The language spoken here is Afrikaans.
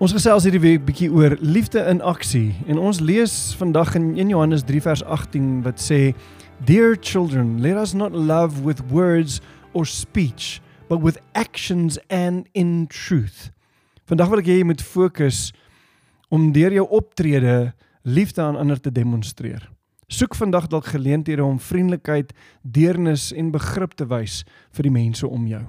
Ons gesels hierdie week bietjie oor liefde in aksie en ons lees vandag in 1 Johannes 3 vers 18 wat sê Dear children, let us not love with words or speech, but with actions and in truth. Vandag wil ek hê jy moet fokus om deur jou optrede liefde aan ander te demonstreer. Soek vandag dalk geleenthede om vriendelikheid, deernis en begrip te wys vir die mense om jou.